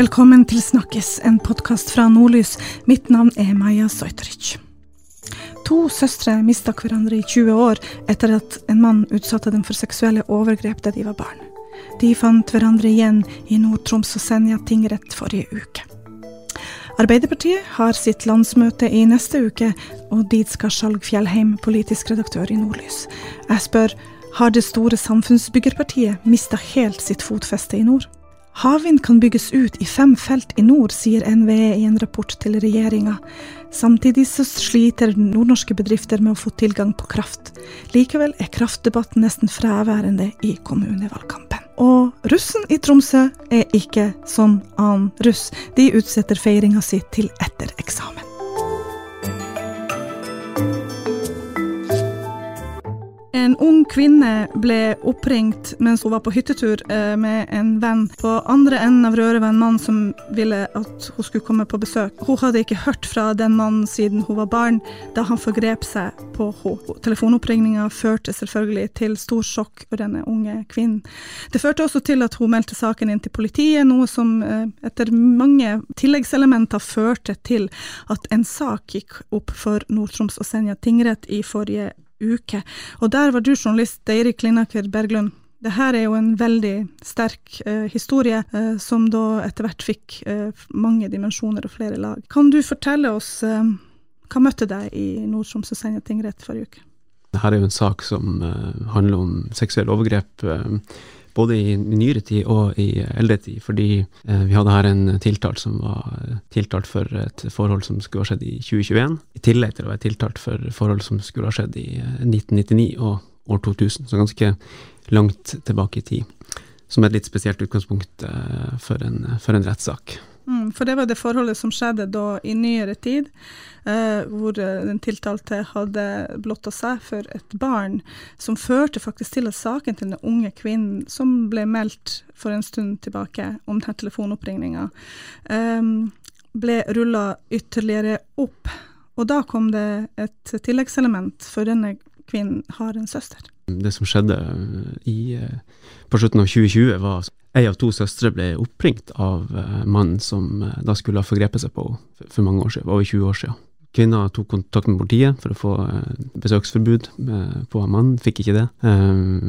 Velkommen til Snakkes, en podkast fra Nordlys. Mitt navn er Maja Sojteric. To søstre mista hverandre i 20 år etter at en mann utsatte dem for seksuelle overgrep da de var barn. De fant hverandre igjen i Nord-Troms og Senja tingrett forrige uke. Arbeiderpartiet har sitt landsmøte i neste uke, og dit skal Skjalg Fjellheim, politisk redaktør i Nordlys. Jeg spør, har det store samfunnsbyggerpartiet mista helt sitt fotfeste i nord? Havvind kan bygges ut i fem felt i nord, sier NVE i en rapport til regjeringa. Samtidig så sliter nordnorske bedrifter med å få tilgang på kraft. Likevel er kraftdebatten nesten fraværende i kommunevalgkampen. Og russen i Tromsø er ikke som annen russ. De utsetter feiringa si til etter eksamen. En ung kvinne ble oppringt mens hun var på hyttetur eh, med en venn. På andre enden av røret var en mann som ville at hun skulle komme på besøk. Hun hadde ikke hørt fra den mannen siden hun var barn, da han forgrep seg på henne. Telefonoppringninga førte selvfølgelig til stor sjokk for denne unge kvinnen. Det førte også til at hun meldte saken inn til politiet, noe som eh, etter mange tilleggselementer førte til at en sak gikk opp for Nord-Troms og Senja tingrett i forrige uke. Og der var du journalist, Eirik Linaker Berglund. Det her er jo en veldig sterk eh, historie, eh, som da etter hvert fikk eh, mange dimensjoner og flere lag. Kan du fortelle oss eh, hva møtte deg i Nord-Troms og Senja tingrett forrige uke? Dette er jo en sak som eh, handler om seksuelle overgrep eh, både i nyere tid og i eldre tid, fordi eh, vi hadde her en tiltalt som var tiltalt for et forhold som skulle ha skjedd i 2021, i tillegg til å være tiltalt for forhold som skulle ha skjedd i 1999 og år 2000, så ganske langt tilbake i tid. Som er et litt spesielt utgangspunkt eh, for en, for en rettssak. Mm, for det var det forholdet som skjedde da i nyere tid, eh, hvor den tiltalte hadde blotta seg for et barn, som førte faktisk til at saken til den unge kvinnen, som ble meldt for en stund tilbake om denne telefonoppringninga, eh, ble rulla ytterligere opp. Og da kom det et tilleggselement, for denne kvinnen har en søster. Det som skjedde i, på slutten av 2020, var ei av to søstre ble oppringt av mannen som da skulle ha forgrepet seg på henne for mange år siden, over 20 år siden. Kvinna tok kontakt med politiet for å få besøksforbud på mannen, fikk ikke det.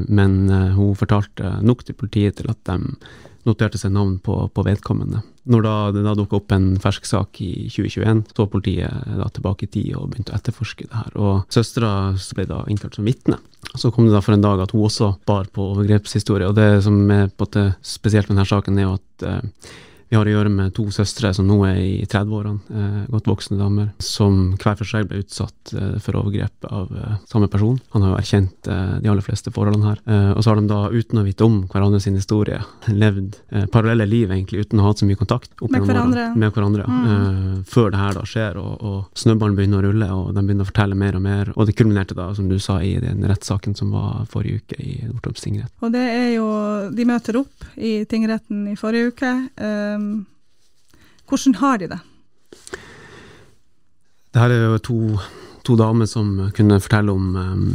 Men hun fortalte nok til politiet til at de noterte seg navn på, på vedkommende. Når da, det da dukka opp en fersk sak i 2021, så var da tilbake i tid og begynte å etterforske det her. Og søstera ble da innkalt som vitne. Så kom det da for en dag at hun også bar på overgrepshistorie. Og det som er på spesielt med denne saken, er jo at eh, vi har å gjøre med to søstre som nå er i 30-årene, eh, godt voksne damer, som hver for seg ble utsatt eh, for overgrep av eh, samme person. Han har jo erkjent eh, de aller fleste forholdene her. Eh, og så har de da, uten å vite om hverandre sin historie, levd eh, parallelle liv egentlig, uten å ha hatt så mye kontakt med hverandre. Med hverandre mm. før det her da skjer, og, og snøballen begynner å rulle, og de begynner å fortelle mer og mer. Og det kulminerte da, som du sa, i den rettssaken som var forrige uke i Nordtroms tingrett. Og det er jo De møter opp i tingretten i forrige uke. Um, hvordan har de det? Det her er jo to, to damer som kunne fortelle om um,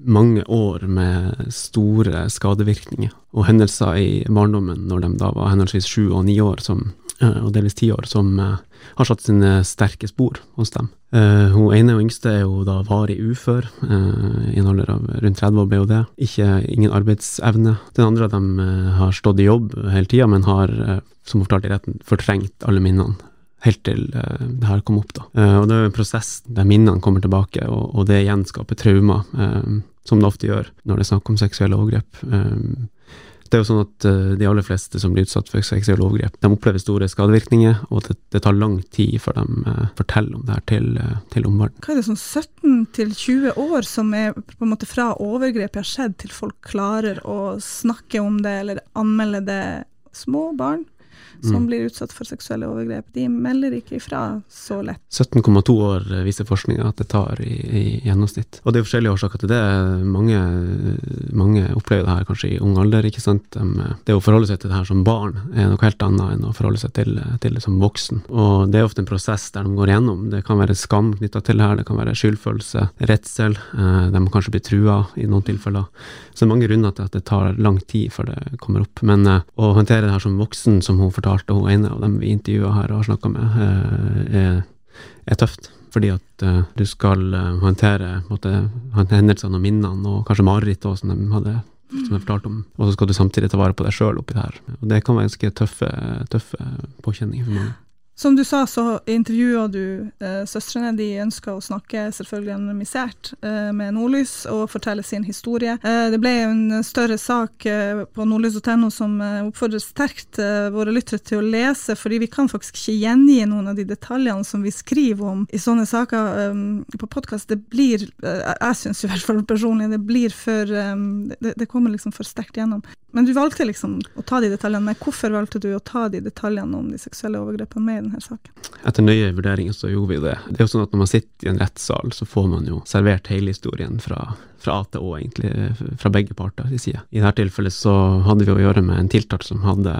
mange år med store skadevirkninger og hendelser i barndommen når de da var henholdsvis sju og ni år, som, uh, og delvis ti år, som uh, har satt sine sterke spor hos dem. Uh, hun ene og yngste er jo da varig ufør, uh, i en alder av rundt 30 år det. Ikke, ingen arbeidsevne. Den andre av dem uh, har stått i jobb hele tida, men har, som hun fortalte i retten, fortrengt alle minnene. Helt til det her kom opp, da. og det er en prosess der minnene kommer tilbake, og, og det gjenskaper traumer, uh, som det ofte gjør når det er snakk om seksuelle overgrep. Det er jo sånn at uh, de aller fleste som blir utsatt for seksuelle overgrep, de opplever store skadevirkninger, og det, det tar lang tid før de uh, forteller om det her til, uh, til omverdenen. Hva er det sånn 17-20 år som er på en måte fra overgrepet har skjedd, til folk klarer å snakke om det eller anmelde det? Små barn som mm. blir utsatt for seksuelle overgrep. De melder ikke ifra så lett. 17,2 år viser forskninga at det tar i, i, gjennomsnitt. Og det er forskjellige årsaker til det. Mange, mange opplever det her kanskje i ung alder. ikke sant? Det å forholde seg til det her som barn er noe helt annet enn å forholde seg til, til det som voksen. Og det er ofte en prosess der de går gjennom. Det kan være skam knytta til det her, det kan være skyldfølelse, redsel. Eh, de må kanskje bli trua i noen tilfeller. Så det er mange grunner til at det tar lang tid før det kommer opp. Men uh, å håndtere det her som voksen, som hun hun fortalte, hun ene av dem vi intervjua her og har snakka med, er, er tøft fordi at uh, du skal uh, håndtere måtte, hendelsene og minnene, og kanskje mareritt òg, som de hadde som jeg fortalte om, og så skal du samtidig ta vare på deg sjøl oppi det her. Og det kan være ganske tøffe, tøffe påkjenninger for mange. Som du sa, så intervjua du eh, søstrene. De ønska å snakke selvfølgelig anonymisert eh, med Nordlys og fortelle sin historie. Eh, det ble en større sak eh, på nordlys.no som eh, oppfordrer sterkt eh, våre lyttere til å lese, fordi vi kan faktisk ikke gjengi noen av de detaljene som vi skriver om i sånne saker på podkast. Det blir, jeg syns i hvert fall personlig, det blir for det, det kommer liksom for sterkt gjennom. Men du valgte liksom å ta de detaljene. Hvorfor valgte du å ta de detaljene om de seksuelle overgrepene med i denne saken? Etter nøye vurderinger så gjorde vi det. Det er jo sånn at når man sitter i en rettssal, så får man jo servert hele historien fra fra A til Å, egentlig, fra begge parter i. Dette tilfellet så hadde vi å gjøre med en tiltalt som hadde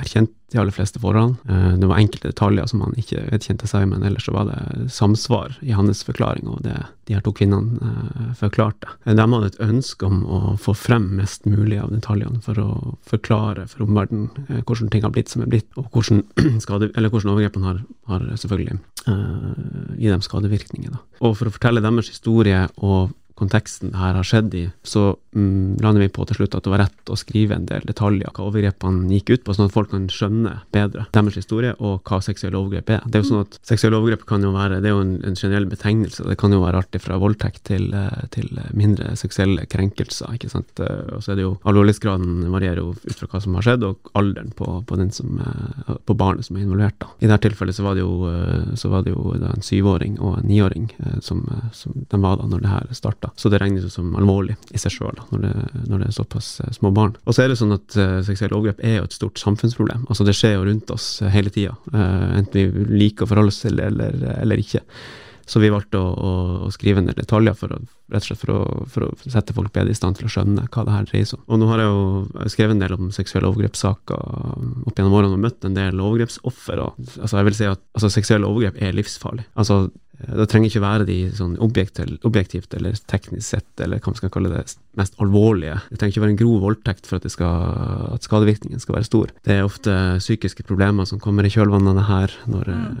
erkjent de aller fleste forholdene. Eh, det var enkelte detaljer som han ikke vedkjente seg, men ellers så var det samsvar i hans forklaring, og det de her to kvinnene eh, forklarte. De hadde et ønske om å få frem mest mulig av detaljene for å forklare for omverdenen eh, hvordan ting har blitt som er blitt, og hvordan, skade, hvordan overgrepene har, har selvfølgelig uh, gi dem skadevirkninger. Da. Og for å fortelle deres historie og konteksten her har skjedd i, så mm, lander vi på til slutt at det var rett å skrive en del detaljer hva overgrepene gikk ut på, sånn at folk kan skjønne bedre deres historie og hva seksuelle overgrep er. Det er jo sånn at Seksuelle overgrep kan jo være det er jo en, en generell betegnelse. Det kan jo være artig fra voldtekt til, eh, til mindre seksuelle krenkelser. ikke sant? Eh, og så er det jo Alvorlighetsgraden varierer jo ut fra hva som har skjedd, og alderen på, på, som, eh, på barnet som er involvert. da. I dette tilfellet så var det jo, var det jo en syvåring og en niåring som, som de var da når det her starta. Så det regnes jo som alvorlig i seg sjøl når, når, det er såpass eh, små barn. Og så er det sånn at uh, seksuelle overgrep er jo et stort samfunnsproblem. Altså det skjer jo rundt oss uh, hele tida, uh, enten vi liker å forholde oss til det eller, eller ikke. Så vi valgte å, å, å, skrive ned detaljer for å, rett og slett for å, for å, sette folk bedre i stand til å skjønne hva det her dreier seg om. Og nå har jeg jo skrevet en del om seksuelle overgrepssaker opp gjennom årene og møtt en del overgrepsoffer. Og, altså jeg vil si at altså, seksuelle overgrep er livsfarlig. Altså det trenger ikke være de sånn objektivt eller teknisk sett, eller hva man skal kalle det, mest alvorlige. Det trenger ikke være en grov voldtekt for at, skal, at skadevirkningen skal være stor. Det er ofte psykiske problemer som kommer i kjølvannet av det her. Når, mm.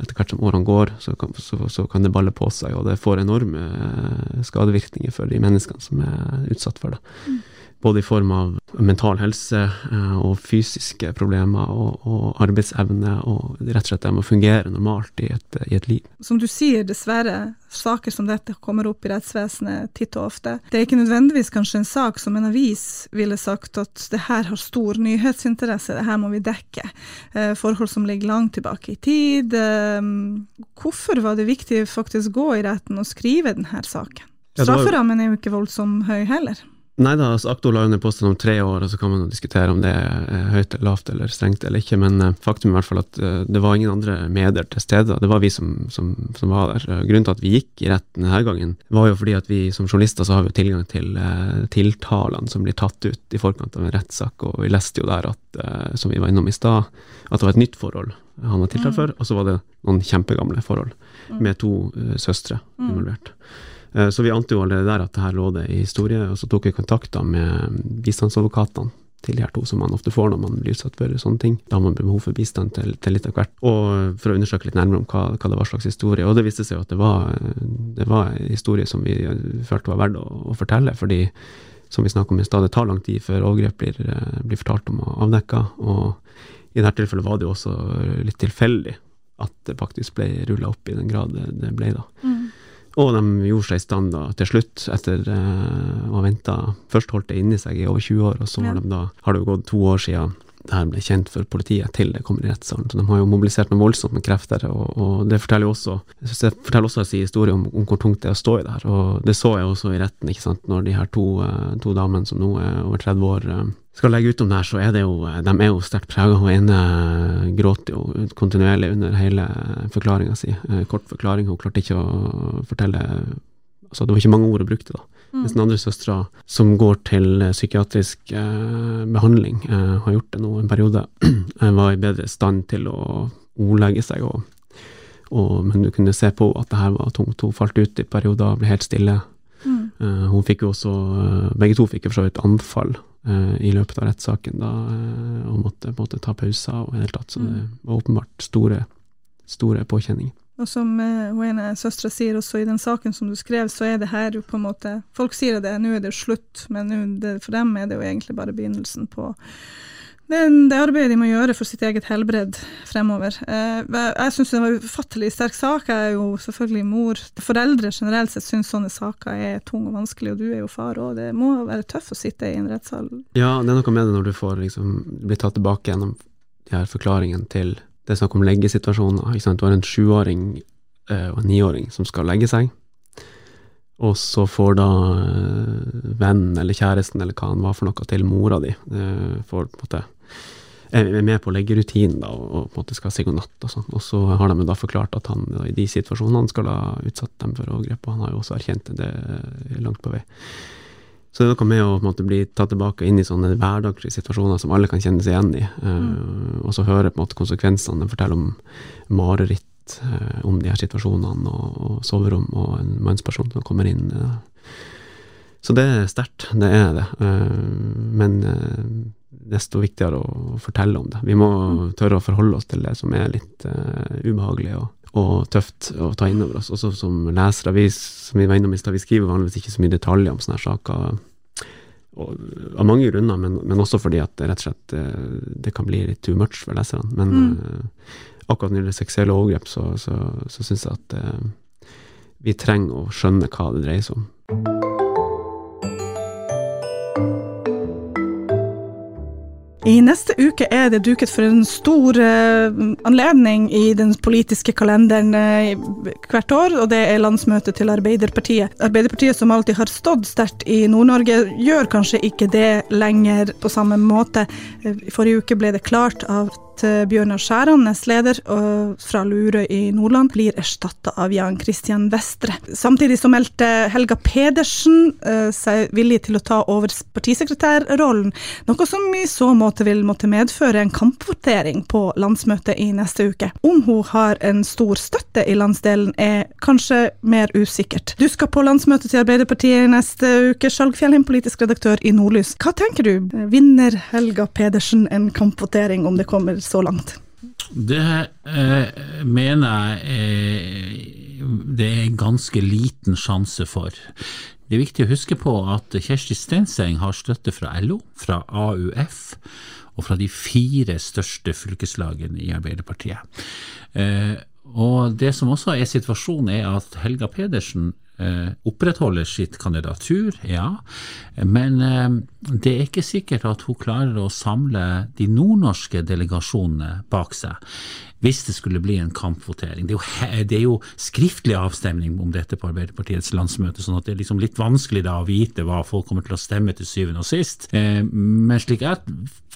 Etter hvert som årene går, så kan, så, så kan, det balle på seg, og det får enorme skadevirkninger for de menneskene som er utsatt for det. Både i form av mental helse eh, og fysiske problemer og, og arbeidsevne, og rett og slett det med å fungere normalt i et, i et, liv. Som du sier, dessverre, saker som dette kommer opp i rettsvesenet titt og ofte. Det er ikke nødvendigvis kanskje en sak som en avis ville sagt at det her har stor nyhetsinteresse, det her må vi dekke. Eh, forhold som ligger langt tilbake i tid. Eh, hvorfor var det viktig faktisk å gå i retten og skrive denne saken? Strafferammen er jo ikke voldsomt høy heller. Nei da, altså Aktor la under posten om tre år, og så kan man diskutere om det er høyt eller lavt eller strengt eller ikke, men uh, faktum er i hvert fall at uh, det var ingen andre medier til stede. Det var vi som, som, som var der. Grunnen til at vi gikk i retten denne gangen, var jo fordi at vi som journalister så har vi tilgang til tiltalene som blir tatt ut i forkant av en rettssak, og vi leste jo der at, som vi var innom i stad, at det var et nytt forhold han var tiltalt mm. for, og så var det noen kjempegamle forhold mm. med to søstre mm. involvert. Eh, så vi ante jo allerede der at det her lå det i historie, og så tok vi kontakter med bistandsadvokatene til de her to, som man ofte får når man blir utsatt for sånne ting. Da har man behov for bistand til, til litt av hvert, og for å undersøke litt nærmere om hva, hva, det var slags historie. Og det viste seg jo at det var, det var en historie som vi følte var verdt å, å fortelle, fordi som vi snakket om i stad, det tar lang tid før overgrep blir, blir fortalt om og avdekka. Og i dette tilfellet var det jo også litt tilfeldig at det faktisk ble rulla opp i den grad det ble da. Mm. Og de gjorde seg i stand da, til slutt, etter uh, å ha venta Først holdt det inni seg i over 20 år, og så ja. har, de da, har det gått to år siden det her ble kjent for politiet til det kommer i rettssalen. Så de har jo mobilisert noe voldsomt med krefter, og, og det forteller jo også det forteller også sin historie om, om, hvor tungt det er å stå i det her. Og det så jeg også i retten, ikke sant, når de her to, uh, to damene som nå er over 30 år uh, skal legge ut om det her, så er det jo De er jo sterkt prega. Hun ene gråter jo kontinuerlig under hele forklaringa si. Eh, kort forklaring. Hun klarte ikke å fortelle Altså, det var ikke mange ord hun brukte, da. Mm. Mens den andre søstera, som går til psykiatrisk eh, behandling, eh, har gjort det nå en periode, eh, var i bedre stand til å ordlegge seg, og, og, men du kunne se på at det her var tungt. Hun falt ut i perioder, ble helt stille. Mm. Eh, hun fikk jo også Begge to fikk jo for så vidt anfall eh, i løpet av rettssaken da, eh, og måtte måtte ta pauser og i det hele tatt. Så det Mm. var åpenbart store, store påkjenninger. Og som eh, hun ene søstera sier også i den saken som du skrev, så er det her jo på en måte Folk sier det, nå er det slutt, men det, for dem er det jo egentlig bare begynnelsen på det, det arbeidet de må gjøre for sitt eget helbred fremover. Eh, jeg syns det var ufattelig sterk sak. Jeg er jo selvfølgelig mor. Foreldre generelt sett syns sånne saker er tung og vanskelig, og du er jo far òg. Det må være tøft å sitte i en rettssal. Ja, det er noe med det når du får liksom blir tatt tilbake gjennom de her forklaringene til Det er snakk om leggesituasjoner. Ikke sant? Du har en sjuåring eh, og en niåring som skal legge seg, og så får da eh, vennen eller kjæresten eller hva han var for noe til mora di, eh, får på en måte er med på leggerutinen da, og, på en måte skal si god natt og sånn. Og så har de da forklart at han da, i de situasjonene skal ha utsatt dem for overgrep, og han har jo også erkjent det langt på vei. Så det er noe med å måte, bli tatt tilbake inn i sånne hverdagslige situasjoner som alle kan kjenne seg igjen i, eh, og så høre på en måte konsekvensene. fortelle om mareritt, uh, om de her situasjonene, og, og soverom, og en mannsperson som kommer inn. Uh. Så det er sterkt, det er det. Men desto viktigere å fortelle om det. Vi må tørre å forholde oss til det som er litt eh, ubehagelig og, og tøft å ta inn over oss. Også som lesere, vi, som vi var innom i stad, vi skriver vanligvis ikke så mye detaljer om sånne saker. Og, av mange grunner, men, men også fordi at det rett og slett eh, det kan bli litt too much for leserne. Men eh, akkurat når det gjelder seksuelle overgrep, så, så, så syns jeg at uh, vi trenger å skjønne hva det dreier seg om. I neste uke er det duket for en stor eh, anledning i den politiske kalenderen eh, hvert år, og det er landsmøtet til Arbeiderpartiet. Arbeiderpartiet, som alltid har stått sterkt i Nord-Norge, gjør kanskje ikke det lenger på samme måte. Eh, I forrige uke ble det klart at eh, Bjørnar Skjæran, nestleder fra Lurøy i Nordland, blir erstatta av Jan Christian Vestre. Samtidig så meldte Helga Pedersen eh, seg villig til å ta over partisekretærrollen, noe som i så måte vil måtte medføre en kampvotering på landsmøtet i neste uke. Om hun har en stor støtte i landsdelen er kanskje mer usikkert. Du skal på landsmøtet til Arbeiderpartiet i neste uke, Skjalg Fjellheim, politisk redaktør i Nordlys. Hva tenker du? Vinner Helga Pedersen en kampvotering om det kommer så langt? Det eh, mener jeg eh, det er ganske liten sjanse for. Det er viktig å huske på at Kjersti Stenseng har støtte fra LO, fra AUF og fra de fire største fylkeslagene i Arbeiderpartiet. Eh, og Det som også er situasjonen, er at Helga Pedersen opprettholder sitt kandidatur, ja, men eh, det er ikke sikkert at hun klarer å samle de nordnorske delegasjonene bak seg hvis det skulle bli en kampvotering. Det, det, er jo skriftlig avstemning om dette på Arbeiderpartiets landsmøte, sånn at det er liksom litt vanskelig da å vite hva folk kommer til å stemme til syvende og sist. Eh, men slik jeg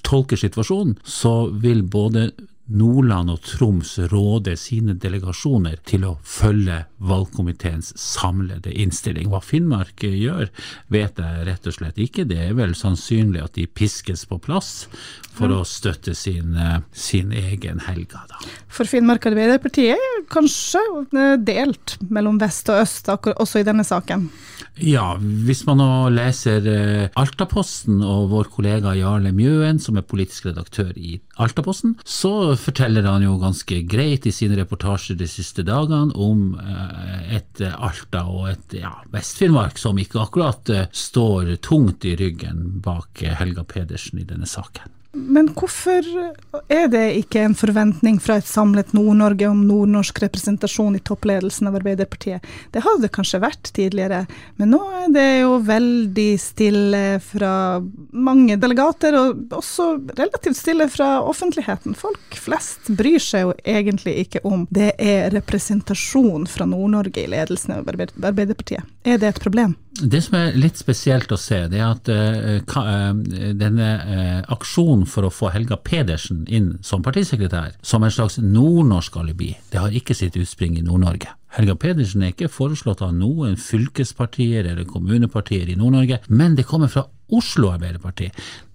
tolker situasjonen, så vil både Nordland og Troms råde sine delegasjoner til å følge valgkomiteens samlede innstilling. Hva Finnmark gjør, vet jeg rett og slett ikke. Det er vel sannsynlig at de piskes på plass for å støtte sin, sin egen Helga. Da. For Finnmark Arbeiderparti er kanskje delt mellom vest og øst, også i denne saken? Ja, hvis man nå leser Altaposten og vår kollega Jarle Mjøen, som er politisk redaktør i Altaposten, så forteller han jo ganske greit i sine reportasjer de siste dagene om et Alta og et ja, Vest-Finnmark som ikke akkurat står tungt i ryggen bak Helga Pedersen i denne saken. Men hvorfor er det ikke en forventning fra et samlet Nord-Norge om nordnorsk representasjon i toppledelsen av Arbeiderpartiet? Det hadde det kanskje vært tidligere, men nå er det jo veldig stille fra mange delegater, og også relativt stille fra offentligheten. Folk flest bryr seg jo egentlig ikke om det er representasjon fra Nord-Norge i ledelsen av Arbeiderpartiet. Er det et problem? Det som er litt spesielt å se, det er at uh, denne uh, aksjonen for å få Helga Pedersen inn som partisekretær, som en slags nordnorsk alibi, det har ikke sitt utspring i Nord-Norge. Helga Pedersen er ikke foreslått av noen fylkespartier eller kommunepartier i Nord-Norge, men det kommer fra Oslo Arbeiderparti.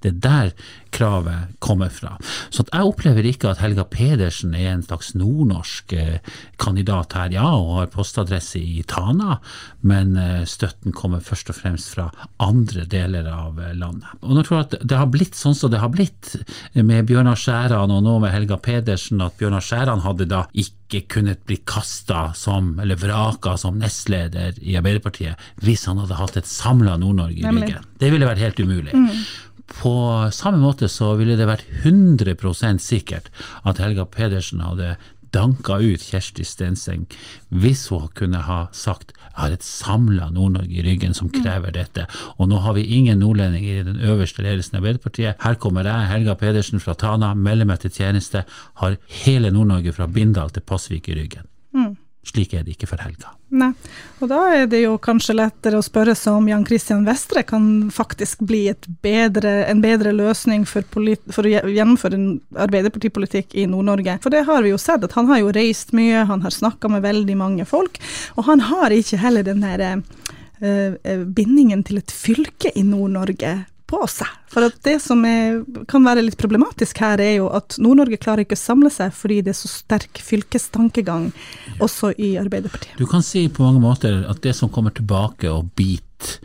Det er der kravet kommer fra. Så jeg opplever ikke at Helga Pedersen er en slags nordnorsk eh, kandidat her. Ja, hun har postadresse i Tana, men eh, støtten kommer først og fremst fra andre deler av eh, landet. Og nå tror jeg at det har blitt sånn som det har blitt med Bjørnar Skjæran og nå med Helga Pedersen, at Bjørnar Skjæran hadde da ikke kunnet bli kasta som, eller vraka som nestleder i Arbeiderpartiet hvis han hadde hatt et samla Nord-Norge i ryggen. Det ville vært helt umulig. Mm. På samme måte så ville det vært 100% sikkert at Helga Pedersen hadde danka ut Kjersti Stenseng hvis hun kunne ha sagt har et samla Nord-Norge i ryggen som krever dette, og nå har vi ingen nordlendinger i den øverste ledelsen av Arbeiderpartiet. Her kommer jeg, Helga Pedersen fra Tana, melder meg til tjeneste, har hele Nord-Norge fra Bindal til Pasvik i ryggen. Slik er det ikke for helga. Nei, og da er det jo kanskje lettere å spørre seg om Jan Christian Vestre kan faktisk bli bedre, en bedre løsning for, for, å gjennomføre en arbeiderpartipolitikk i Nord-Norge. For det har vi jo sett, at han har jo reist mye, han har snakka med veldig mange folk, og han har ikke heller den der uh, bindingen til et fylke i Nord-Norge på seg. For det som er, kan være litt problematisk her, er jo at Nord-Norge klarer ikke å samle seg fordi det er så sterk fylkestankegang også i Arbeiderpartiet. Du kan si på mange måter at det som kommer tilbake og biter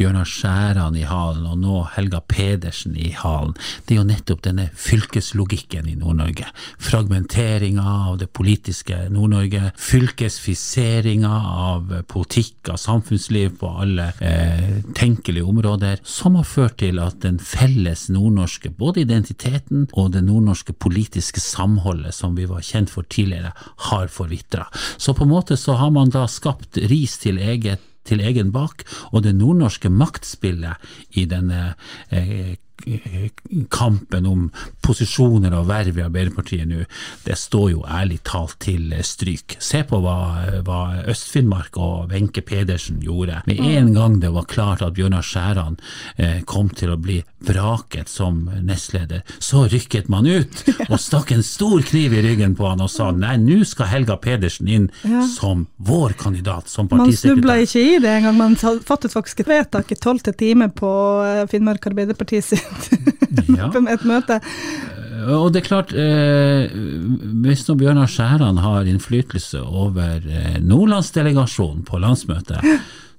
Bjørnar Skjæran i halen, og nå Helga Pedersen i halen, det er jo nettopp denne fylkeslogikken i Nord-Norge. Fragmenteringa av det politiske Nord-Norge, fylkesfiseringa av politikk, av samfunnsliv på alle eh, tenkelige områder, som har ført til at den felles nordnorske, både identiteten og det nordnorske politiske samholdet som vi var kjent for tidligere, har forvitra. Så på en måte så har man da skapt ris til eget til egen bak, og det nordnorske maktspillet i denne eh, kampen om posisjoner og verv i Arbeiderpartiet nå, det står jo ærlig talt til stryk. Se på hva, hva Øst-Finnmark og Wenche Pedersen gjorde. Med en gang det var klart at Bjørnar Skjæran eh, kom til å bli vraket som nestleder, så rykket man ut og stakk en stor kniv i ryggen på han og sa nei, nå skal Helga Pedersen inn ja. som vår kandidat, som partisekretær. Man snubla ikke i det engang, man fattet faktisk et vedtak i tolvte time på eh, Finnmark Arbeiderparti sin ja. et møte. Eh, og det er klart, eh, hvis nå Bjørnar Skjæran har innflytelse over eh, Nordlandsdelegasjonen på landsmøtet,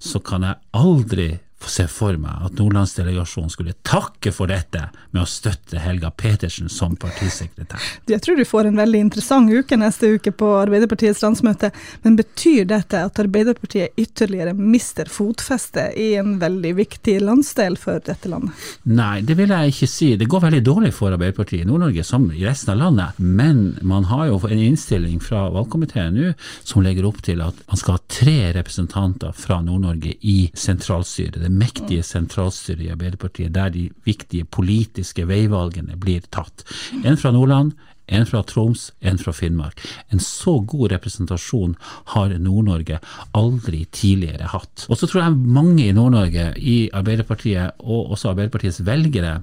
så kan jeg aldri se for meg at nordlandsdelegasjonen skulle takke for dette med å støtte Helga Petersen som partisekretær. Jeg tror du får en veldig interessant uke neste uke på Arbeiderpartiets landsmøte, men betyr dette at Arbeiderpartiet ytterligere mister fotfeste i en veldig viktig landsdel for dette landet? Nei, det vil jeg ikke si. Det går veldig dårlig for Arbeiderpartiet i Nord-Norge som i resten av landet, men man har jo en innstilling fra valgkomiteen nå som legger opp til at man skal ha tre representanter fra Nord-Norge i sentralstyret mektige sentralstyret i Arbeiderpartiet, der de viktige politiske veivalgene blir tatt. En fra Nordland, en fra Troms, en fra Finnmark. En så god representasjon har Nord-Norge aldri tidligere hatt. Og så tror jeg mange i Nord-Norge, i Arbeiderpartiet og også Arbeiderpartiets velgere,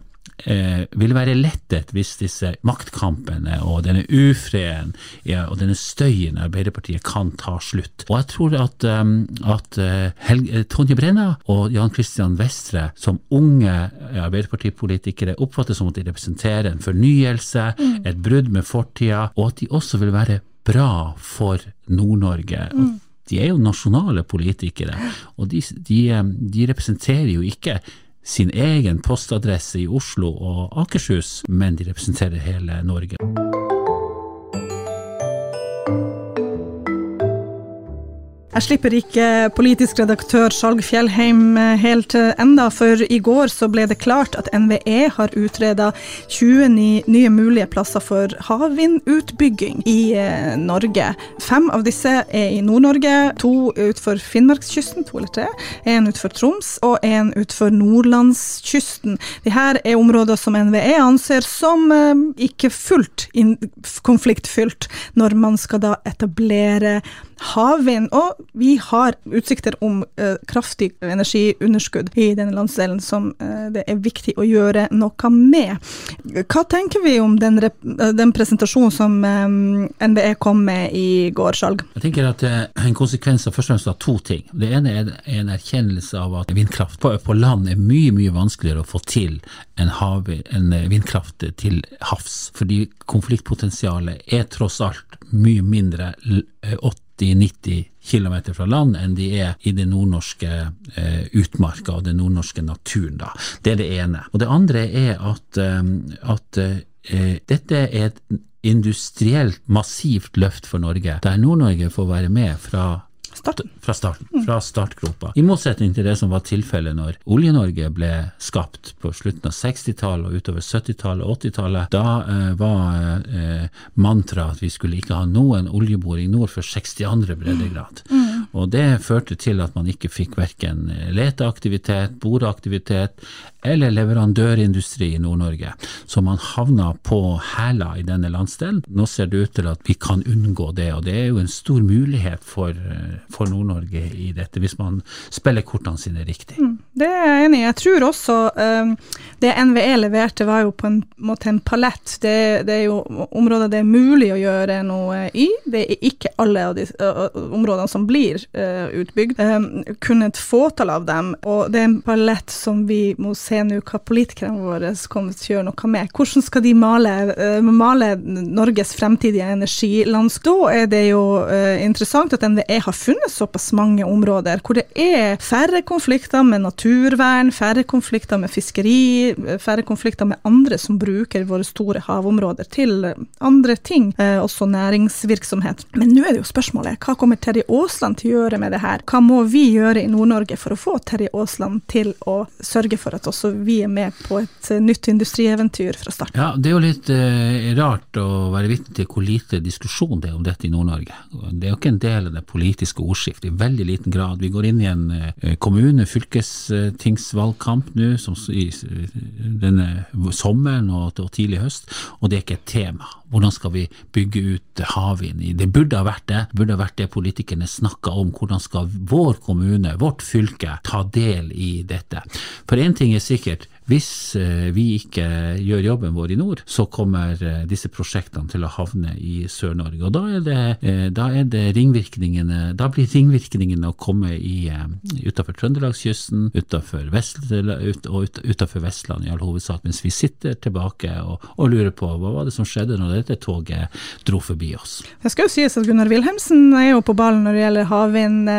eh, vil være lettet hvis disse maktkampene og denne ufreden ja, og denne støyen Arbeiderpartiet kan ta slutt. Og jeg tror at, um, at uh, Helge, Tonje Brenna og Jan Christian Vestre som unge Arbeiderpartipolitikere oppfattes som at de representerer en fornyelse, mm. et brudd med fortida, og at de også vil være bra for Nord-Norge. Mm. De er jo nasjonale politikere, og de, de, de representerer jo ikke sin egen postadresse i Oslo og Akershus, men de representerer hele Norge. Jeg slipper ikke politisk redaktør Skjalg Fjellheim eh, helt eh, enda, for i går så ble det klart at NVE har utreda 20 nye mulige plasser for havvindutbygging i eh, Norge. Fem av disse er i Nord-Norge, to utenfor Finnmarkskysten, to eller tre, en utenfor Troms og en utenfor nordlandskysten. Disse er områder som NVE anser som ikke fullt konfliktfylt når man skal da etablere havvind, og vi har utsikter om eh, kraftig energiunderskudd i denne landsdelen som eh, det er viktig å gjøre noe med. Hva tenker vi om den, den presentasjonen som eh, NVE kom med i går, Skjalg? Jeg tenker at En konsekvens av først og fremst av to ting. Det ene er en erkjennelse av at vindkraft på, på land er mye mye vanskeligere å få til enn en vindkraft til havs. Fordi konfliktpotensialet er tross alt mye mindre 80-90 km fra land enn de er i det nordnorske eh, utmarka og den nordnorske naturen. Da. Det er det ene. Og det andre er at, eh, at eh, dette er et industrielt massivt løft for Norge, der Nord-Norge får være med fra starten. Fra starten, fra startgropa. I motsetning til det som var tilfellet når Olje-Norge ble skapt på slutten av 60-tallet og utover 70-tallet og 80-tallet. Da eh, var eh, mantraet at vi skulle ikke ha noen oljeboring nord for 62. breddegrad. Mm. Og det førte til at man ikke fikk verken leteaktivitet, boreaktivitet eller leverandørindustri i Nord-Norge. Så man havna på hæla i denne landsdelen. Nå ser det ut til at vi kan unngå det, og det er jo en stor mulighet for, eh, for Nord-Norge i dette, hvis man spiller kortene sine riktig. Mm, det er jeg enig i. Jeg tror også um, det NVE leverte var jo på en måte en palett. Det, det, er jo områder det er mulig å gjøre noe i. Det er ikke alle av de uh, områdene som blir uh, utbygd. Um, kun et fåtall av dem. Og det er en palett som vi må se nå hva politikerne våre kommer til å gjøre noe med. Hvordan skal de male, uh, male Norges fremtidige energilandskap? Da er det jo interessant at NVE har funnet såpass mange områder hvor det er færre konflikter med naturvern, færre konflikter med fiskeri, færre konflikter med andre som bruker våre store havområder til andre ting, eh, også næringsvirksomhet. Men nå er det jo spørsmålet, hva kommer Terje Aasland til gjøre med det her? Hva må vi gjøre i Nord-Norge for å få Terje Aasland til å sørge for at også vi er med på et eh, nytt industrieventyr fra start? Ja, det er jo litt eh, rart å være vitne til hvor lite diskusjon det er om dette i Nord-Norge. Det er jo ikke en del av det politiske ordskiftet, i veldig liten grad. Vi går inn i en eh, kommune-, fylkestingsvalgkamp nå denne sommeren og, tidlig høst, og det er ikke et tema. Hvordan skal vi bygge ut havvind? Det burde ha vært det. Det burde ha vært det politikerne snakka om. Hvordan skal vår kommune, vårt fylke, ta del i dette? For én ting er sikkert, hvis eh, vi ikke gjør jobben vår i nord, så kommer eh, disse prosjektene til å havne i Sør-Norge. Og da er, det, eh, da er det ringvirkningene Da blir ringvirkningene å komme i utenfor Trøndelagskysten, utenfor ut, og utenfor Vestland i all hovedsak, mens vi sitter tilbake og, og, lurer på hva var det som skjedde når dette toget dro forbi oss. Det skal jo sies at Gunnar Wilhelmsen er jo på ballen når det gjelder havvind,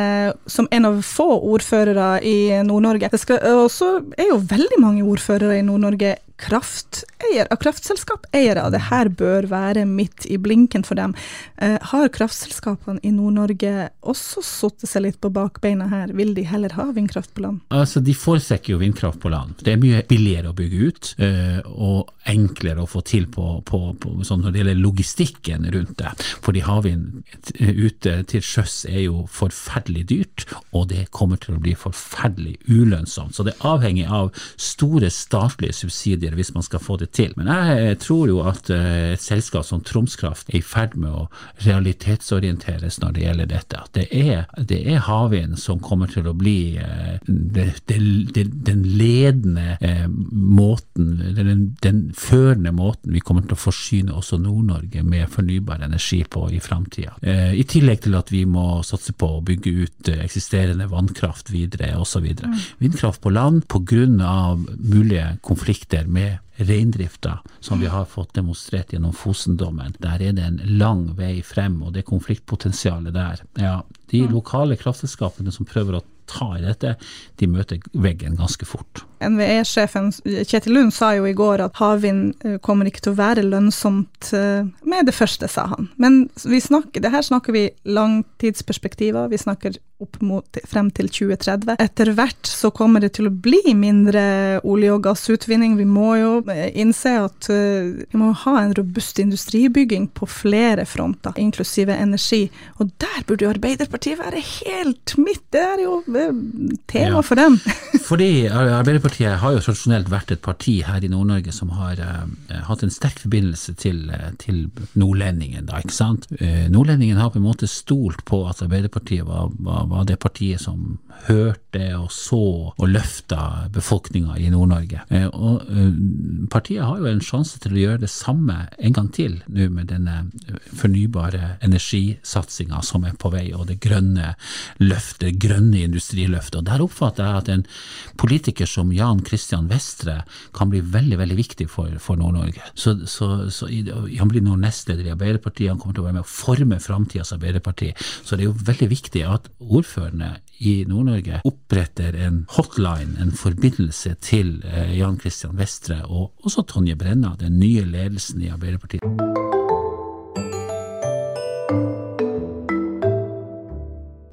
som en av få ordførere i Nord-Norge. Det skal, også, er jo veldig mange ordførere ordførere i Nord-Norge krafteier, av kraftselskapeiere. Det her bør være midt i blinken for dem. Eh, har kraftselskapene i Nord-Norge også satt seg litt på bakbeina her? Vil de heller ha vindkraft på land? Altså, De foretrekker jo vindkraft på land. Det er mye billigere å bygge ut, eh, og enklere å få til på, på, på sånn når det gjelder logistikken rundt det. Fordi havvind ute til sjøs er jo forferdelig dyrt, og det kommer til å bli forferdelig ulønnsomt. Så det er avhengig av store statlige subsidier hvis man skal få det til. Men jeg tror jo at eh, et selskap som Tromskraft er i ferd med å realitetsorienteres når det gjelder dette. At det er, det er havvind som kommer til å bli eh, det, det, den ledende eh, måten, den, den førende måten vi kommer til å forsyne også Nord-Norge med fornybar energi på i framtida. I tillegg til at vi må satse på å bygge ut eksisterende vannkraft videre osv. Mm. Vindkraft på land pga. Mulige konflikter med reindrifta, som vi har fått demonstrert gjennom Fosen-dommen. Der er det en lang vei frem, og det konfliktpotensialet der. Ja, de lokale kraftselskapene som prøver å ta i dette, de møter veggen ganske fort. NVE-sjefen Kjetil Lund sa jo i går at havvind eh, kommer ikke til å være lønnsomt eh, med det første, sa han. Men vi snakker, det her snakker vi langtidsperspektiver, vi snakker opp mot frem til 2030. Etter hvert så kommer det til å bli mindre olje- og gassutvinning. Vi må jo eh, innse at vi må ha en robust industribygging på flere fronter, inklusive energi. Og der burde jo Arbeiderpartiet være helt midt. Det er jo tema ja. for dem. Fordi Arbeiderpartiet har jo tradisjonelt vært et parti her i Nord-Norge som har uh, hatt en sterk forbindelse til, uh, til nordlendingen, da, ikke sant. Uh, nordlendingen har på en måte stolt på at Arbeiderpartiet var, var, var det partiet som hørte og så og løfta befolkninga i Nord-Norge. og partiet har jo en sjanse til å gjøre det samme en gang til nå med denne fornybare energisatsinga som er på vei, og det grønne løftet, det grønne industriløftet. Og Der oppfatter jeg at en politiker som Jan Christian Vestre kan bli veldig veldig viktig for, for Nord-Norge. Så, så, så, Han blir nå nestleder i Arbeiderpartiet, han kommer til å være med å forme framtidas Arbeiderparti. Så det er jo veldig viktig at ordførerne i Nord-Norge oppretter en hotline, en forbindelse til eh, Jan Christian Vestre og også Tonje Brenna, den nye ledelsen i Arbeiderpartiet.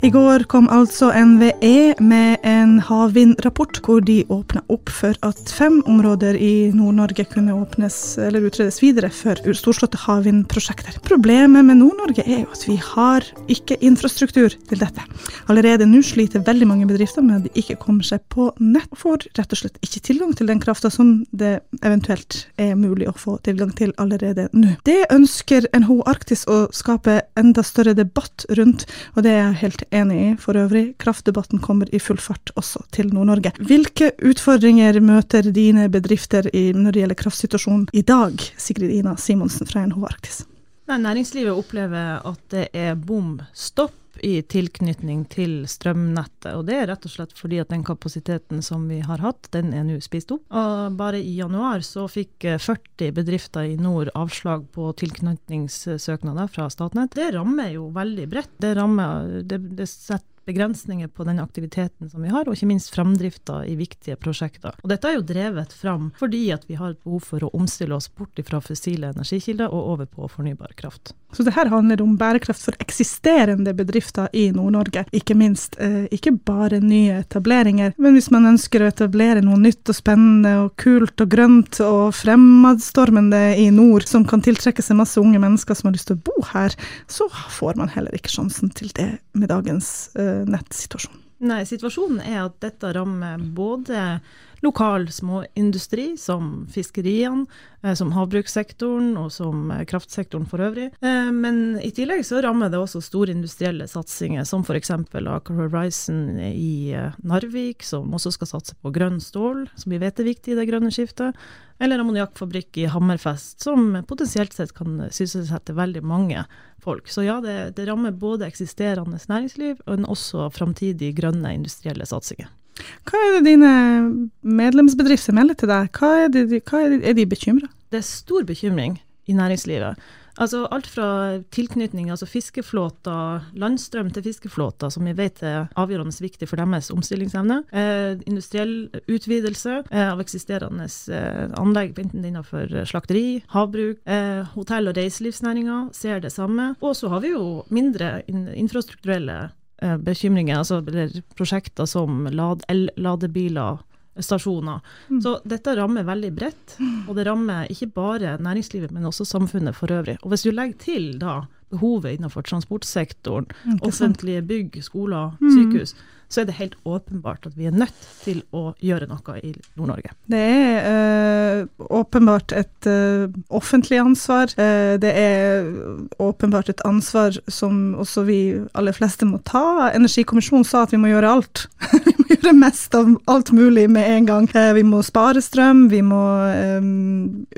I går kom altså NVE med en havvindrapport hvor de åpna opp for at fem områder i Nord-Norge kunne åpnes eller utredes videre for storslåtte havvindprosjekter. Problemet med Nord-Norge er jo at vi har ikke infrastruktur til dette. Allerede nå sliter veldig mange bedrifter med at de ikke kommer seg på nett, og får rett og slett ikke tilgang til den krafta som det eventuelt er mulig å få tilgang til allerede nå. Det ønsker NHO Arktis å skape enda større debatt rundt, og det er jeg helt enig enig i for øvrig. Kraftdebatten kommer i full fart også til Nord-Norge. Hvilke utfordringer møter dine bedrifter i, når det gjelder kraftsituasjonen i dag, Sigrid Ina Simonsen fra NHO Arktis? Næringslivet opplever at det er bom stopp i tilknytning til strømnettet. Og det er rett og slett fordi at den kapasiteten som vi har hatt, den er nå spist opp. Og bare i januar så fikk 40 bedrifter i nord avslag på tilknytningssøknader fra Statnett. Det rammer jo veldig bredt. Det, rammer, det, det setter begrensninger på den aktiviteten som vi har, og ikke minst framdrifta i viktige prosjekter. Og dette er jo drevet fram fordi at vi har et behov for å omstille oss bort fra fossile energikilder og over på fornybar kraft. Så det her handler om bærekraft for eksisterende bedrifter i Nord-Norge, ikke minst. Eh, ikke bare nye etableringer, men hvis man ønsker å etablere noe nytt og spennende og kult og grønt og fremadstormende i nord, som kan tiltrekke seg masse unge mennesker som har lyst til å bo her, så får man heller ikke sjansen til det med dagens eh, nettsituasjon? Nei, situasjonen er at dette rammer både lokal småindustri, som fiskeriene, eh, som havbrukssektoren og som eh, kraftsektoren for øvrig. Eh, men i tillegg så rammer det også store industrielle satsinger, som f.eks. Aker Horizon i Narvik, som også skal satse på grønn stål, som vi vet er viktig i det grønne skiftet. Eller ammoniakkfabrikk i Hammerfest, som potensielt sett kan sysselsette veldig mange folk. Så ja, det, det rammer både eksisterende næringsliv, men også framtidige grønne industrielle satsinger. Hva er det dine medlemsbedrifter melder til deg? Hva er, de, hva er, de, er de bekymra? Det er stor bekymring i næringslivet. Altså Alt fra tilknytning, altså fiskeflåter, landstrøm til fiskeflåter, som vi vet er avgjørende viktig for deres omstillingsevne. Eh, industriell utvidelse eh, av eksisterende eh, anlegg, enten innenfor slakteri, havbruk, eh, hotell- og reiselivsnæringa ser det samme. Og så har vi jo mindre in infrastrukturelle bekymringer, altså prosjekter som el-ladebiler stasjoner. Mm. Så dette rammer veldig bredt, og det rammer ikke bare næringslivet, men også samfunnet for øvrig. Og hvis du legger til da behovet innenfor transportsektoren, offentlige bygg, skoler, mm. Så er det helt åpenbart at vi er nødt til å gjøre noe i Nord-Norge. Det er øh, åpenbart et øh, offentlig ansvar. Uh, det er åpenbart et ansvar som også vi aller fleste må ta. Energikommisjonen sa at vi må gjøre alt. vi må gjøre mest av alt mulig med en gang. Vi må spare strøm, vi må øh,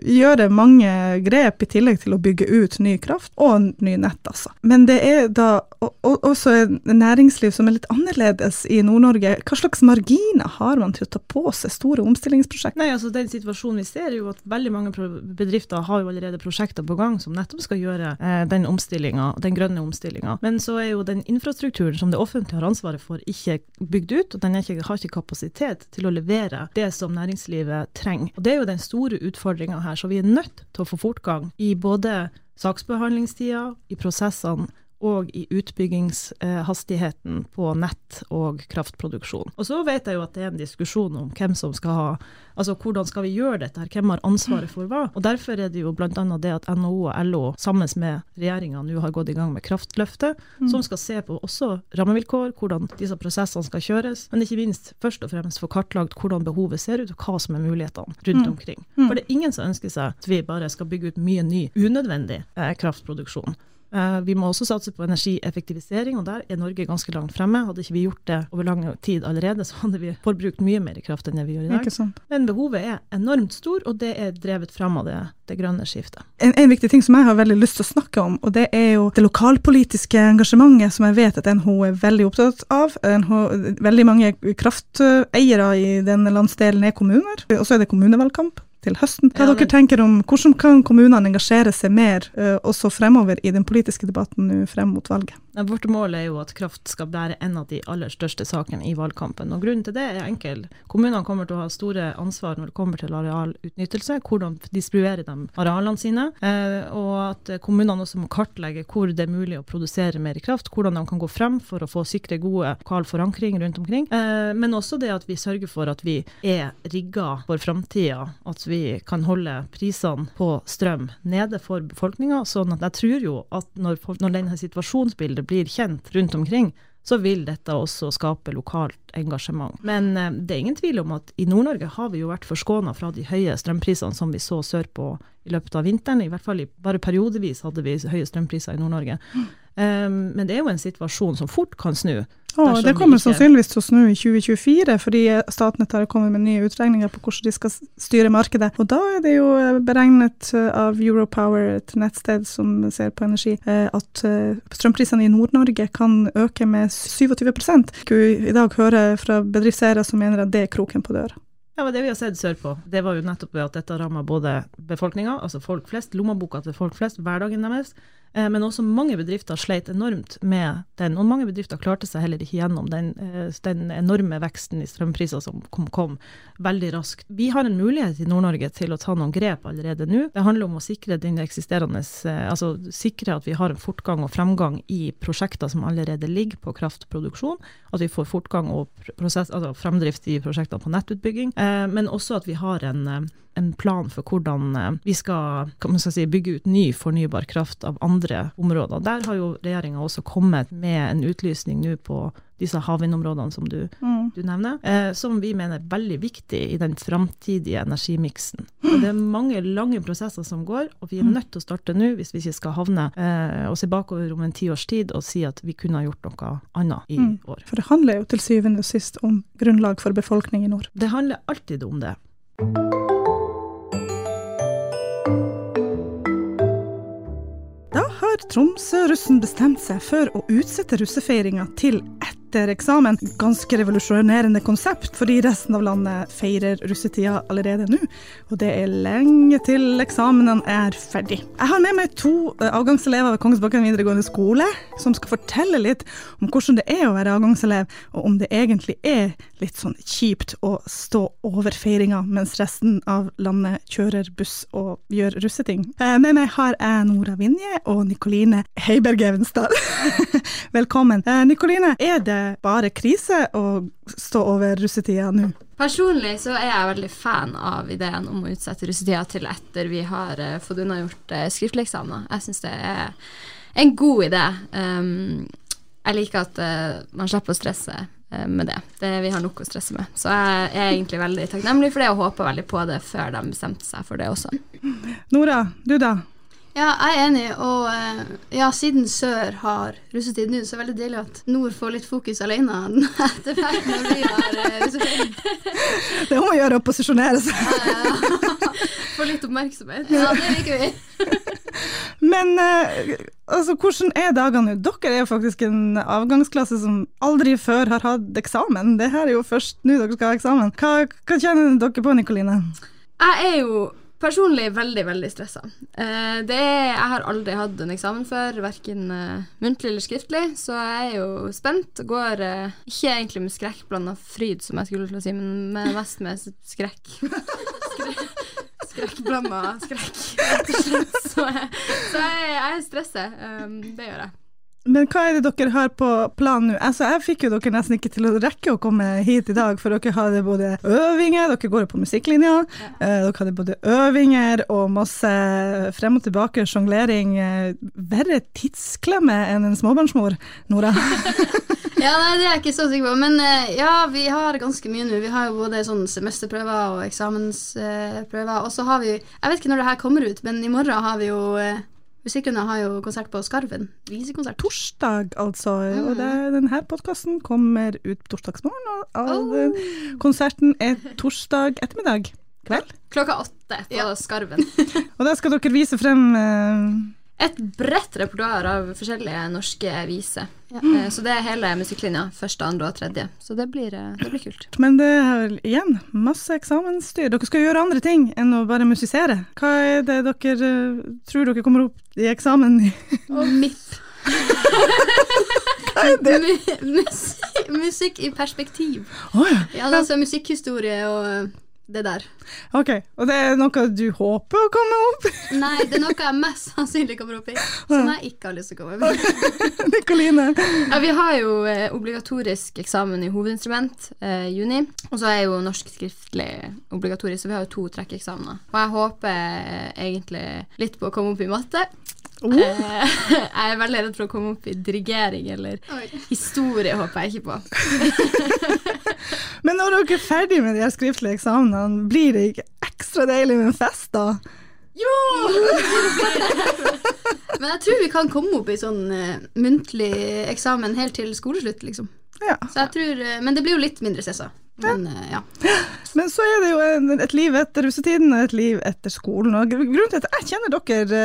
gjøre mange grep i tillegg til å bygge ut ny kraft og ny nett, altså. Men det er da også et næringsliv som er litt annerledes i Nord-Norge, hva slags marginer har man til å ta på seg store omstillingsprosjekter? Nei, altså Den situasjonen vi ser, er jo at veldig mange bedrifter har jo allerede prosjekter på gang som nettopp skal gjøre eh, den den grønne omstillinga. Men så er jo den infrastrukturen som det offentlige har ansvaret for, ikke bygd ut. og Den ikke, har ikke kapasitet til å levere det som næringslivet trenger. Og Det er jo den store utfordringa her. Så vi er nødt til å få fortgang i både saksbehandlingstida, i prosessene og i utbyggingshastigheten på nett og kraftproduksjon. Og så vet jeg jo at det er en diskusjon om hvem som skal ha Altså hvordan skal vi gjøre dette her, hvem har ansvaret for hva? Og derfor er det jo bl.a. det at NHO og LO sammen med regjeringa nå har gått i gang med Kraftløftet, mm. som skal se på også rammevilkår, hvordan disse prosessene skal kjøres, men ikke minst først og fremst få kartlagt hvordan behovet ser ut, og hva som er mulighetene rundt mm. omkring. Mm. For det er ingen som ønsker seg at vi bare skal bygge ut mye ny, unødvendig eh, kraftproduksjon. Eh, vi må også satse på energieffektivisering, og der er Norge ganske langt fremme. Hadde ikke vi gjort det over lang tid allerede, så hadde vi forbrukt mye mer kraft enn det vi gjør i dag. Men behovet er enormt stor, og det er drevet fram av det, det grønne skiftet. En, en, viktig ting som jeg har veldig lyst til å snakke om, og det er jo det lokalpolitiske engasjementet som jeg vet at NHO er veldig opptatt av. NHO, veldig mange krafteiere i denne landsdelen er kommuner, og så er det kommunevalgkamp til høsten. Hva ja, dere tenker om Hvordan kan kommunene engasjere seg mer uh, også fremover i den politiske debatten frem mot valget? Vårt mål er jo at kraft skal være en av de aller største sakene i valgkampen. og Grunnen til det er enkel. Kommunene kommer til å ha store ansvar når det kommer til arealutnyttelse, hvordan distribuerer de arealene sine, uh, og at kommunene også må kartlegge hvor det er mulig å produsere mer kraft, hvordan de kan gå frem for å få sikre gode lokal forankring rundt omkring. Uh, men også det at vi sørger for at vi er rigga for framtida. At vi kan holde prisene på strøm nede for befolkninga. Sånn at jeg tror jo at når, når denne situasjonsbildet blir kjent rundt omkring, så vil dette også skape lokalt engasjement. Men eh, det er ingen tvil om at i Nord-Norge har vi jo vært forskåna fra de høye strømprisene som vi så sørpå i løpet av vinteren. I hvert fall bare periodevis hadde vi høye strømpriser i Nord-Norge. Um, men det er jo en situasjon som fort kan snu. Oh, det kommer sannsynligvis til å snu i 2024, fordi Statnett har kommet med nye utregninger på hvordan de skal styre markedet. Og da er det jo eh, beregnet eh, av Europower, et nettsted som ser på energi, eh, at strømprisene i Nord-Norge kan øke med 27 I dag hører fra bedriftseiere som mener at det er kroken på døra. Ja, det vi har sett sørpå, det var jo nettopp at dette ramma både befolkninga, altså folk flest, lommeboka til folk flest, hverdagen deres, men også mange bedrifter sleit enormt med den, og mange bedrifter klarte seg heller ikke gjennom den, eh, den enorme veksten i strømpriser som kom, kom, veldig raskt. Vi har en mulighet i Nord-Norge til å ta noen grep allerede nå. Det handler om å sikre den eh, altså sikre at vi har en fortgang og fremgang i prosjekter som allerede ligger på kraftproduksjon, at vi får fortgang og prosess, altså fremdrift i prosjekter på nettutbygging, men også at vi har en en plan for hvordan eh, vi skal, skal si, bygge ut ny fornybar kraft av andre områder. Der har jo regjeringa også kommet med en utlysning nå på disse havvindområdene som du, mm. du nevner, eh, som vi mener er veldig viktig i den framtidige energimiksen. Det er mange lange prosesser som går, og vi er mm. nødt til å starte nå hvis vi ikke skal havne eh, og se bakover om en tiårs tid og si at vi kunne ha gjort noe annet i mm. år. For det handler jo til syvende og sist om grunnlag for befolkning i nord. Det handler alltid om det. Har Tromsø-russen bestemt seg for å utsette russefeiringa til etter eksamen. Ganske revolusjonerende konsept, fordi resten av landet feirer russetida allerede nå. Og det er lenge til eksamen er ferdig. Jeg har med meg to eh, avgangselever ved Kongsbakken videregående skole, som skal fortelle litt om hvordan det er å være avgangselev, og om det egentlig er litt sånn kjipt å stå over feiringa mens resten av landet kjører buss og gjør russeting. Eh, med meg har jeg Nora Vinje og Nikoline Heiberg Evenstad. Velkommen. Eh, Nikoline, er det bare krise å stå over russetida nå? Personlig så er jeg veldig fan av ideen om å utsette russetida til etter vi har uh, fått unnagjort uh, skriftlig eksamen. Jeg syns det er en god idé. Um, jeg liker at uh, man slipper å stresse med det. det. Vi har nok å stresse med. Så jeg er egentlig veldig takknemlig for det og håper veldig på det før de bestemte seg for det også. Nora, du da? Ja, jeg er enig. Og eh, ja, siden sør har russetid nå, så er det veldig deilig at nord får litt fokus alene etter hvert når vi har uh, russetid. Det må gjøre å posisjonere seg. Ja, ja. Få litt oppmerksomhet. Ja, det liker vi. Men uh, altså, hvordan er dagene nå? Dere er jo faktisk en avgangsklasse som aldri før har hatt eksamen. Det her er jo først nå dere skal ha eksamen. Hva, hva kjenner dere på, Nikoline? Jeg er jo personlig veldig, veldig stressa. Det jeg har aldri hatt en eksamen før, verken uh, muntlig eller skriftlig, så jeg er jo spent. Går uh, ikke egentlig med skrekk blanda fryd, som jeg skulle til å si, men med, mest med skrekk. Skrekkblanda skrekk, rett og slett. Så, jeg, så jeg, jeg er stressa. Um, det gjør jeg. Men hva er det dere har på planen nå? Altså, jeg fikk jo dere nesten ikke til å rekke å komme hit i dag, for dere hadde både øvinger, dere går jo på musikklinja, eh, dere hadde både øvinger og masse frem og tilbake sjonglering. Eh, verre tidsklemme enn en småbarnsmor, Nora. Ja, nei, det er jeg ikke så sikker på. Men eh, ja, vi har ganske mye nå. Vi har jo både sånn semesterprøver og eksamensprøver. og så har vi Jeg vet ikke når det her kommer ut, men i morgen har vi jo Musikklinja har jo konsert på Skarven. Visekonsert. Torsdag, altså. Og det, denne podkasten kommer ut torsdagsmorgen, og og den- konserten er torsdag ettermiddag. Kveld. Klokka åtte på Ja. Skarven. Og da skal dere vise frem eh, Et bredt repertoar av forskjellige norske viser. Ja. Mm. Så det er hele musikklinja. Første, andre og tredje. Så det blir, eh, det blir kult. Men det er igjen masse eksamensstyr. Dere skal gjøre andre ting enn å bare musisere. Hva er det dere eh, tror dere kommer opp i eksamen Og MIP. Hva er det? Musikk, musikk i perspektiv. Oh, ja. Ja, altså musikkhistorie og det der. Ok, og det er noe du håper å komme opp i? Nei, det er noe jeg mest sannsynlig kommer opp i, som jeg ikke har lyst til å komme opp i. Nikoline? Ja, vi har jo eh, obligatorisk eksamen i hovedinstrument eh, i juni. Og så er jo norsk skriftlig obligatorisk, så vi har jo to trekkeksamener. Og jeg håper eh, egentlig litt på å komme opp i matte. Oh. Eh, jeg er veldig redd for å komme opp i dirigering eller Oi. historie, håper jeg ikke på. Men når dere er ferdig med de her skriftlige eksamenene, blir det ikke ekstra deilig med en fest da? Jo! Men jeg tror vi kan komme opp i sånn uh, muntlig eksamen helt til skoleslutt, liksom. Ja. Så jeg tror, eh, men det blir jo litt mindre stressa. Men eh, ja. Men så er det jo en, et liv etter russetiden og et liv etter skolen. Og grunnen til at jeg kjenner dere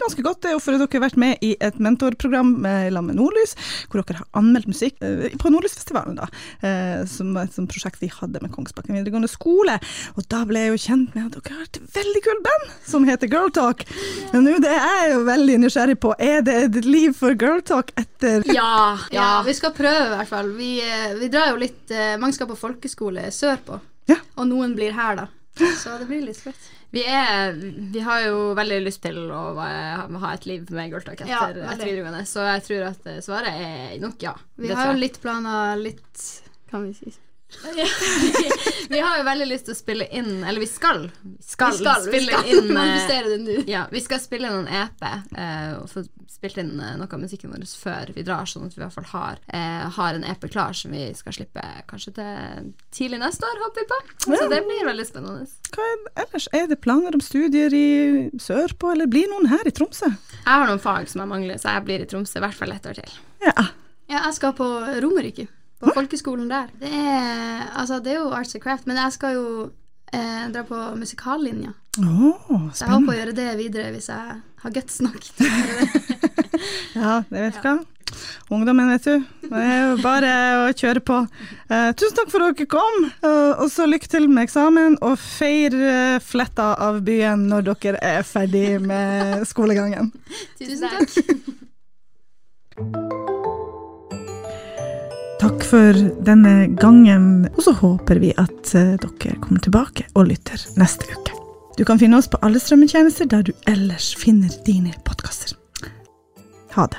ganske godt, det er jo for at dere har vært med i et mentorprogram med sammen med Nordlys, hvor dere har anmeldt musikk eh, på Nordlysfestivalen, da, som som et sånt prosjekt vi hadde med Kongsbakken videregående skole. Og da ble jeg jo kjent med at dere har et veldig kult band som heter Girl Talk. Men nå det er jeg jo veldig nysgjerrig på, er det et liv for Girl Talk etter Ja, ja, vi skal prøve i hvert fall. Vi, eh, vi drar jo litt eh, Mange skal på folkeskole sørpå, Ja. og noen blir her, da. Så det blir litt sprøtt. Vi, er, vi har jo veldig lyst til å ha et liv med Girltalk etter, Ja, etter videregående, så jeg tror at eh, svaret er nok ja. Vi har jo litt planer, litt Kan vi si. vi har jo veldig lyst til å spille inn Eller vi skal, vi skal, vi skal, vi spille skal inn eh, nå. Ja, vi skal spille inn en EP uh, og få spilt inn uh, noe av musikken vår før vi drar, sånn at vi i hvert fall har, eh, har en EP klar som vi skal slippe kanskje til tidlig neste år, håper vi på. Så det blir veldig spennende. Hva er, ellers? Er det planer om studier i sørpå, eller blir noen her i Tromsø? Jeg har noen fag som jeg mangler, så jeg blir i Tromsø i hvert fall et år til. Ja. Ja, jeg skal på Romerike. På folkeskolen der. Det er, altså, det er jo arts and craft, men jeg skal jo eh, dra på musikallinja. Oh, Så jeg håper å gjøre det videre hvis jeg har guts nok. Ja, det vet du hva. Ungdommen, vet du. Det er jo bare å kjøre på. Eh, tusen takk for at dere kom, eh, og så lykke til med eksamen, og feir eh, fletta av byen når dere er ferdig med skolegangen. Tusen takk. Takk for denne gangen, og så håper vi at eh, dere kommer tilbake og lytter neste uke. Du kan finne oss på alle strømmetjenester der du ellers finner dine podkaster. Ha det.